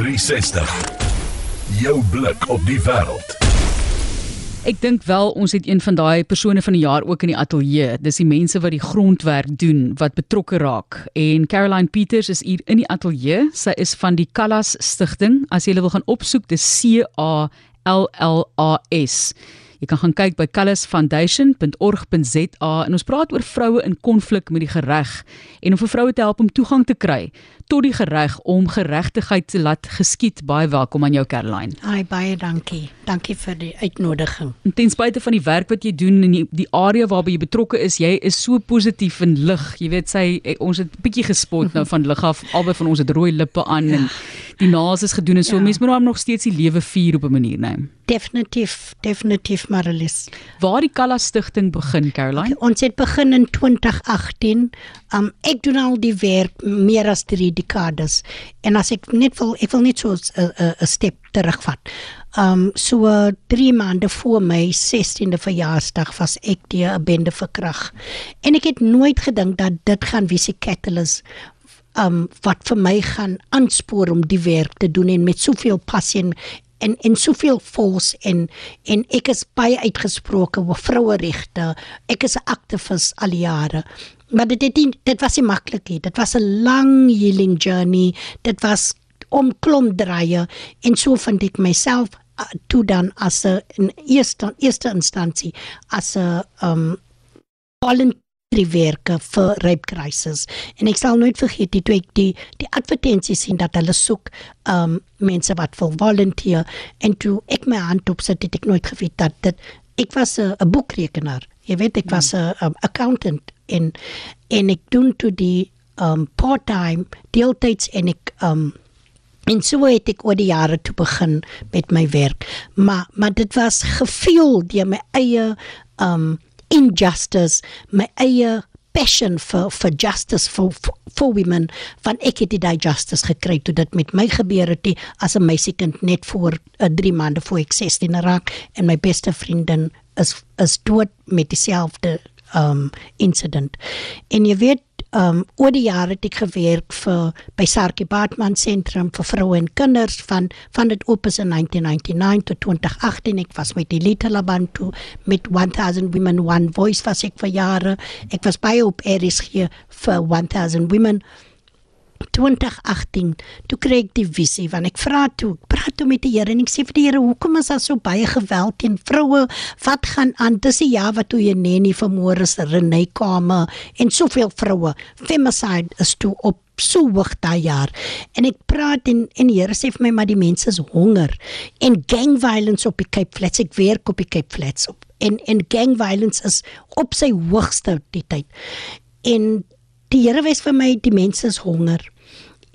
360. Jou blik op die wêreld. Ek dink wel ons het een van daai persone van die jaar ook in die ateljee. Dis die mense wat die grondwerk doen, wat betrokke raak. En Caroline Peters is hier in die ateljee. Sy is van die Callas Stichting. As jy wil gaan opsoek, dis C A L L A S. Jy kan gaan kyk by callusfoundation.org.za en ons praat oor vroue in konflik met die gereg en om vir vroue te help om toegang te kry tot die gereg om geregtigheid te laat geskied. Baie welkom aan jou Caroline. Ai baie dankie. Dankie vir die uitnodiging. En ten spyte van die werk wat jy doen in die, die area waarby jy betrokke is, jy is so positief en lig. Jy weet sy eh, ons het 'n bietjie gespot nou van lig af. Albei van ons het rooi lippe aan ja. en die naas is gedoen en so ja. mense moet hom nog steeds die lewe vier op 'n manier, né? Nee. Definitief, definitief Marilis. Waar die Kalla Stichting begin, Caroline? Okay, ons het begin in 2018. Um ek doen al die werk meer as 3 dekades. En as ek net wil ek wil net so 'n 'n stap terugvat. Um so 3 maande voor my 16de verjaarsdag was ek die 'n bende verkrag. En ek het nooit gedink dat dit gaan wie se catalyst um wat vir my gaan aanspoor om die werk te doen en met soveel passie en en soveel force en en ek is baie uitgesproke oor vroueregte. Ek is 'n aktivis al jare. Maar dit dit dit was nie maklik nie. Dit was 'n lang healing journey. Dit was om klomp draaie en so vind ek myself uh, toe dan as 'n in eerste eerste instansie as 'n um volunteer werke vir rape crisis. En ek sal nooit vergeet die toe ek die die advertensies sien dat hulle soek um mense wat wil volunteer. En toe ek my hand opsit het ek nooit geweet dat dit ek was 'n boekrekenaar. Jy weet ek was 'n um, accountant. En en ek doen toe die um part-time deeltyds en ek um en so het ek oor die jare toe begin met my werk. Maar maar dit was gevoel deur my eie um injustice my eie passion for for justice for for, women van ek het die justice gekry toe dit met my gebeur het as 'n meisiekind net voor 'n uh, 3 maande voor ek 16 raak en my beste vriendin is is dood met dieselfde um incident. En jy weet um oor die jare het ek gewerk vir by Sarkie Bartman sentrum vir vroue en kinders van van dit oop is in 1999 tot 2018 ek was met die Little Abantu met 1000 women one voice was ek vir jare. Ek was by op RSG vir 1000 women 2018 toe kry ek die visie want ek vra toe praat toe met die Here en ek sê vir die Here hoekom is daar so baie geweld teen vroue? Wat gaan aan? Dis die jaar wat toe jy Neni vermoor is Renee Kamer en soveel vroue femicide is toe op so hoog daai jaar. En ek praat en en die Here sê vir my maar die mense is honger en gang violence op die Cape Flats. Ek werk op die Cape Flats op en en gang violence is op sy hoogste die tyd. En die Here wys vir my die mense is honger.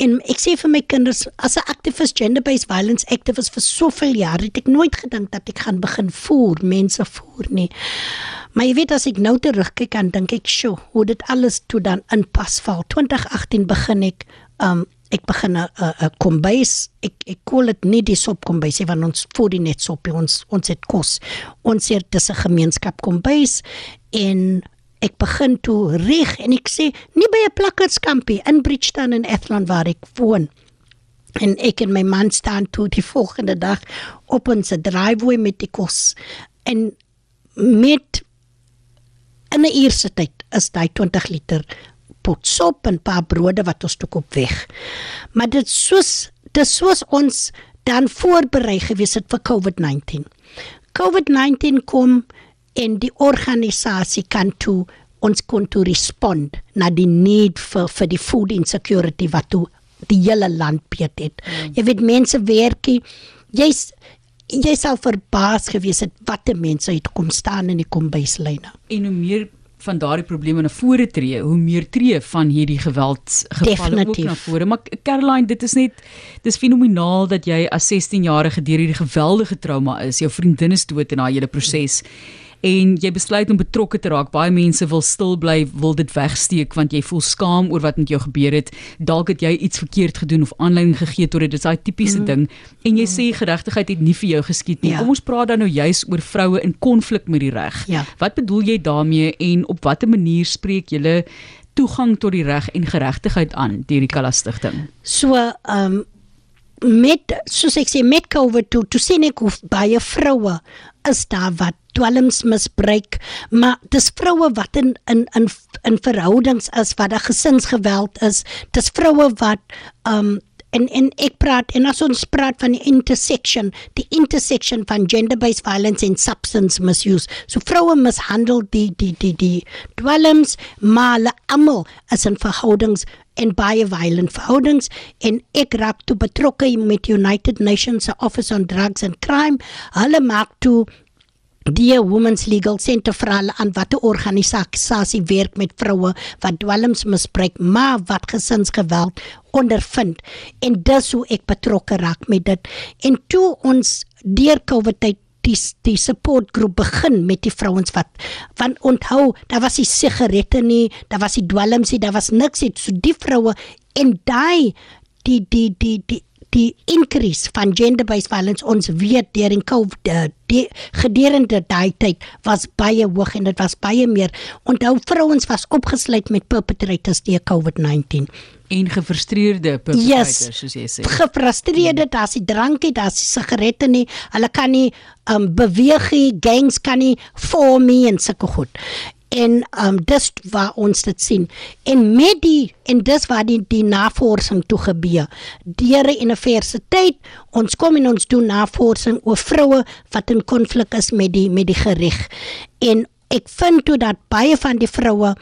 En ek sê vir my kinders as 'n aktivis gender based violence activist vir soveel jare het ek nooit gedink dat ek gaan begin voer mense voer nie. Maar jy weet as ek nou terugkyk dan dink ek, "Sjoe, hoe dit alles toe dan inpas val." 2018 begin ek um ek begin 'n 'n kombuis. Ek ek koel dit nie die sop kombuis nie want ons voer die net sop, ons ons het kos. Ons het dis 'n gemeenskap kombuis en ek begin toe reg en ek sê nie by 'n plakkerskampie in Bridgetown en Athlone waar ek woon. En ek en my man staan toe die volgende dag op ons driveway met die kos. En met in 'n uur se tyd is daai 20 liter pot sop en paar brode wat ons toe op weg. Maar dit soos dit soos ons dan voorberei gewees het vir COVID-19 COVID-19 kom en die organisasie kan toe ons kon toe respond na die need vir vir die food insecurity wat toe die hele land beet het. Mm. Jy weet mense werkie jy's jy sal verbaas gewees het watte mense het kom staan in die kombuislyne. En hoe meer van daardie probleme na vore tree, hoe meer tree van hierdie geweldsgevalle ook na vore. Maar Caroline, dit is net dis fenomenaal dat jy as 16-jarige deur hierdie geweldige trauma is. Jou vriendin is dood in daai hele proses. Mm en jy besluit om betrokke te raak. Baie mense wil stil bly, wil dit wegsteek want jy voel skaam oor wat met jou gebeur het. Dalk het jy iets verkeerd gedoen of aanleiding gegee tot dit. Dit is daai tipiese mm. ding. En jy mm. sê geregtigheid het nie vir jou geskied nie. Ja. Kom ons praat dan nou juis oor vroue in konflik met die reg. Ja. Wat bedoel jy daarmee en op watter manier spreek julle toegang tot die reg en geregtigheid aan deur die Kala Stichting? So, ehm um, met soos ek sê met COVID toe toe sien ek hoe baie vroue is daar wat dwelms misbruik maar dis vroue wat in in in in verhoudings is wat 'n gesinsgeweld is. Dis vroue wat um en en ek praat en as ons praat van die intersection die intersection van gender based violence and substance misuse. So vroue mishandel die die die die dwelms maar almal is in verhoudings en baie violent verhoudings. En ek raak toe betrokke met United Nations Office on Drugs and Crime. Hulle maak toe die Women's Legal Center vir al aan watter organisasie werk met vroue wat dwelms misbruik maar wat gesinsgeweld ondervind. En dis hoe ek betrokke raak met dit. En toe ons deur Covid tyd die die supportgroep begin met die vrouens wat want onthou daar was die sigarette nie daar was die dwelms nie daar was niks nie. So die vroue en daai die die die die die increase van gender based violence ons weet deur in COVID uh, die gedurende daai tyd was baie hoog en dit was baie meer onthou vrouens was opgesluit met perpetrators deur COVID-19 en gefrustreerde perpetrators yes, soos jy sê. Gefrustreerde, daar's die drankie, daar's die sigarette nie. Hulle kan nie um beweeg nie, gangs kan nie vorm nie en sulke goed. En um dis waar ons dit sien. En met die en dis waar die die navorsing toe gebeur. Deur 'n universiteit, ons kom en ons doen navorsing oor vroue wat in konflik is met die met die gereg. En ek vind toe dat baie van die vroue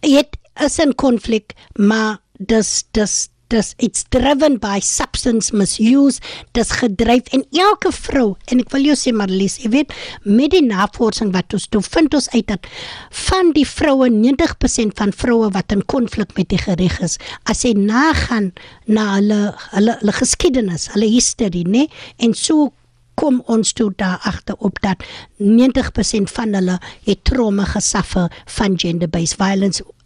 het is in konflik, maar dis dis dis it's driven by substance misuse dis gedryf en elke vrou en ek wil jou sê Marlies jy weet met die navorsing wat ons doen vind ons uit dat van die vroue 90% van vroue wat in konflik met die gereg is as jy nagaan na hulle hulle, hulle geskiedenis hulle history nê en so kom ons toe daar agter op dat 90% van hulle het trauma gesuffer van gender based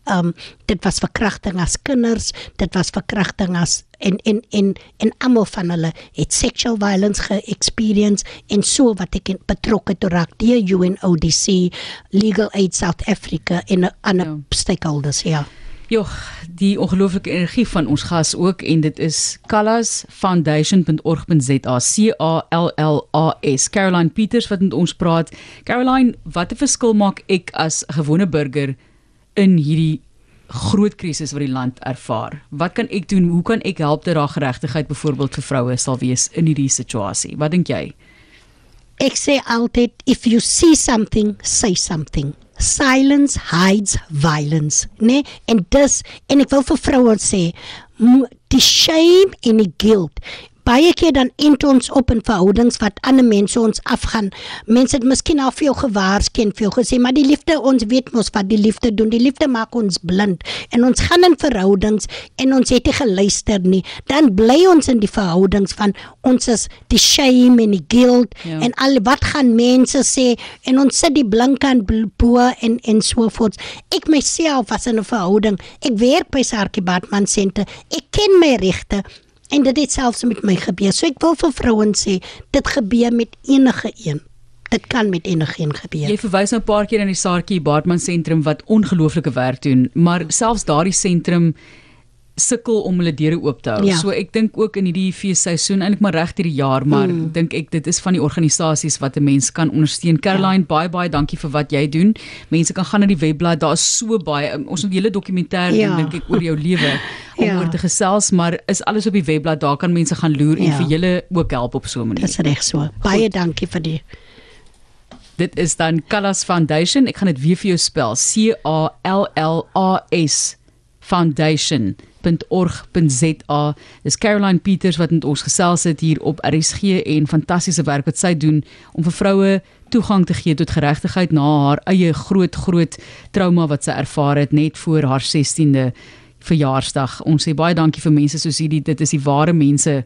violence um dit was verkrachting as kinders, dit was verkrachting as en en en en almal van hulle het sexual violence ge-experience en so wat ek betrokke toe raak die UNODC Legal Aid South Africa en ander ja. stakeholders ja. Joh, die ongelooflike energie van ons gas ook en dit is callasfoundation.org.za C A L L A S Caroline Peters wat met ons praat. Caroline, wat 'n verskil maak ek as 'n gewone burger in hierdie groot krisis wat die land ervaar. Wat kan ek doen? Hoe kan ek help dat daar geregtigheid byvoorbeeld vir vroue sal wees in hierdie situasie? Wat dink jy? Ek sê altyd if you see something, say something. Silence hides violence, né? Nee? En dis en ek wil vir vroue sê, die shame en die guilt baie keer dan int ons op in verhoudings wat ander mense ons afgaan. Mense het miskien al vir jou gewaarsku, vir jou gesê, maar die liefde, ons weet mos wat die liefde doen. Die liefde maak ons blind en ons gaan in verhoudings en ons het nie geluister nie. Dan bly ons in die verhoudings van ons is die shame en die guilt ja. en al wat gaan mense sê en ons sit die blink aan bo en en so voort. Ek myself was in 'n verhouding. Ek werk by Sarkie Batman Center. Ek ken my regte En dit het selfs met my gebeur. So ek wil vir vrouens sê, dit gebeur met enige een. Dit kan met enige een gebeur. Jy verwys nou 'n paar keer aan die Saartjie Baartman sentrum wat ongelooflike werk doen, maar selfs daardie sentrum sukkel om hulle deure oop te hou. Ja. So ek dink ook in hierdie feesseisoen eintlik maar reg hierdie jaar, maar mm. dink ek dit is van die organisasies wat 'n mens kan ondersteun. Caroline, ja. baie baie dankie vir wat jy doen. Mense kan gaan na die webblad, daar is so baie um, ons het 'n hele dokumentêr ja. dink ek oor jou lewe om ja. oor te gesels, maar is alles op die webblad. Daar kan mense gaan loer ja. en vir julle ook help op so 'n manier. Dis reg so. Baie Goed. dankie vir die Dit is dan Callas Foundation. Ek gaan dit weer vir jou spel. C A L L A S Foundation www.org.za. Dis Caroline Peters wat met ons gesels het hier op RSG en fantastiese werk wat sy doen om vir vroue toegang te gee tot geregtigheid na haar eie groot groot trauma wat sy ervaar het net voor haar 16de verjaarsdag. Ons sê baie dankie vir mense soos hierdie. Dit is die ware mense